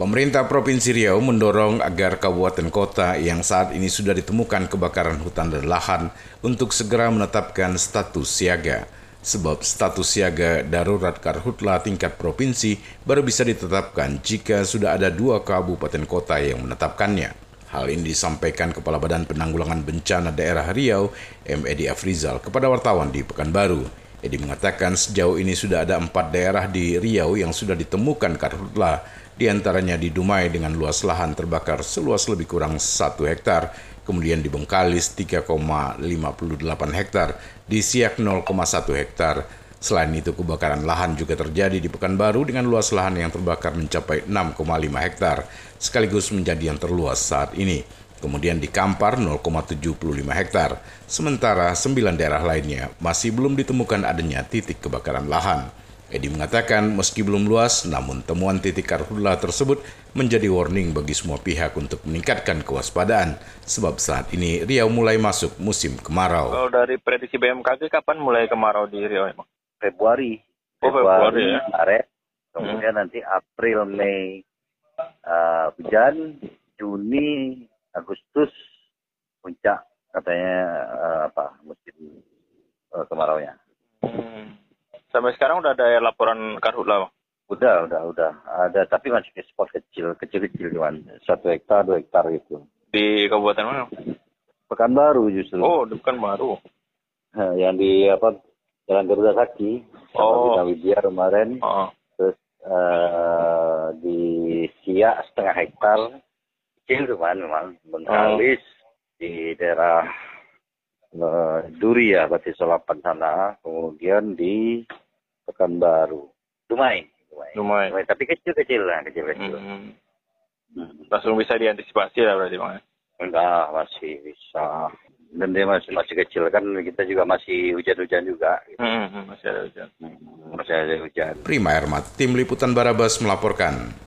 Pemerintah Provinsi Riau mendorong agar kabupaten kota yang saat ini sudah ditemukan kebakaran hutan dan lahan untuk segera menetapkan status siaga. Sebab status siaga darurat karhutla tingkat provinsi baru bisa ditetapkan jika sudah ada dua kabupaten kota yang menetapkannya. Hal ini disampaikan Kepala Badan Penanggulangan Bencana Daerah Riau, M. Edi Afrizal, kepada wartawan di Pekanbaru. Edi mengatakan sejauh ini sudah ada empat daerah di Riau yang sudah ditemukan karhutla di antaranya di Dumai dengan luas lahan terbakar seluas lebih kurang 1 hektar, kemudian di Bengkalis 3,58 hektar, di Siak 0,1 hektar. Selain itu kebakaran lahan juga terjadi di Pekanbaru dengan luas lahan yang terbakar mencapai 6,5 hektar, sekaligus menjadi yang terluas saat ini. Kemudian di Kampar 0,75 hektar, sementara sembilan daerah lainnya masih belum ditemukan adanya titik kebakaran lahan. Edi mengatakan meski belum luas, namun temuan titik karhutla tersebut menjadi warning bagi semua pihak untuk meningkatkan kewaspadaan, sebab saat ini Riau mulai masuk musim kemarau. Kalau dari prediksi BMKG, kapan mulai kemarau di Riau emang? Februari. Oh, Februari, ya. Maret, kemudian hmm. nanti April, Mei uh, hujan, Juni, Agustus puncak katanya uh, apa musim uh, kemarau nya. Sampai sekarang udah ada laporan karhutla, Udah, udah, udah. Ada, tapi masih ke spot kecil, kecil-kecil cuman. Satu hektar, dua hektar gitu. Di kabupaten mana? Pekanbaru justru. Oh, di Pekanbaru. Nah, yang di apa Jalan Garuda Saki. Oh. Di Widya kemarin. Oh. Terus uh, di Siak setengah hektar. Kecil cuman memang. Bengkalis. Oh. Di daerah uh, Duri ya, berarti Solapan sana. Kemudian di Pekanbaru. Dumai. Dumai. Dumai. Dumai. Tapi kecil-kecil lah, kecil-kecil. Hmm. Hmm. Langsung bisa diantisipasi lah berarti Bang? Enggak, masih bisa. Dan dia masih masih kecil kan kita juga masih hujan-hujan juga. Gitu. Hmm, hmm masih ada hujan. Hmm, masih ada hujan. Prima Ermat, Tim Liputan Barabas melaporkan.